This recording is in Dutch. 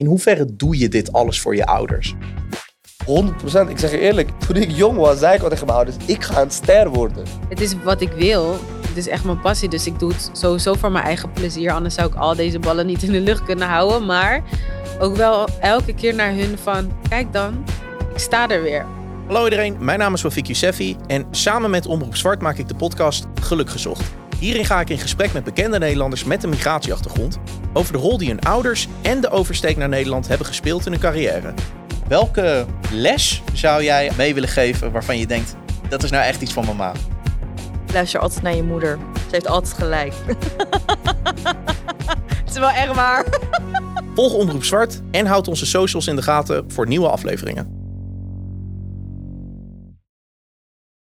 In hoeverre doe je dit alles voor je ouders? 100%. Ik zeg je eerlijk, toen ik jong was, zei ik al tegen mijn ouders: ik ga een ster worden. Het is wat ik wil. Het is echt mijn passie. Dus ik doe het sowieso voor mijn eigen plezier. Anders zou ik al deze ballen niet in de lucht kunnen houden. Maar ook wel elke keer naar hun van: kijk dan, ik sta er weer. Hallo iedereen, mijn naam is Wafik Yousefi en samen met Omroep Zwart maak ik de podcast Geluk Gezocht. Hierin ga ik in gesprek met bekende Nederlanders met een migratieachtergrond over de rol die hun ouders en de oversteek naar Nederland hebben gespeeld in hun carrière. Welke les zou jij mee willen geven waarvan je denkt, dat is nou echt iets van mama? Luister altijd naar je moeder. Ze heeft altijd gelijk. Het is wel echt waar. Volg Omroep Zwart en houd onze socials in de gaten voor nieuwe afleveringen.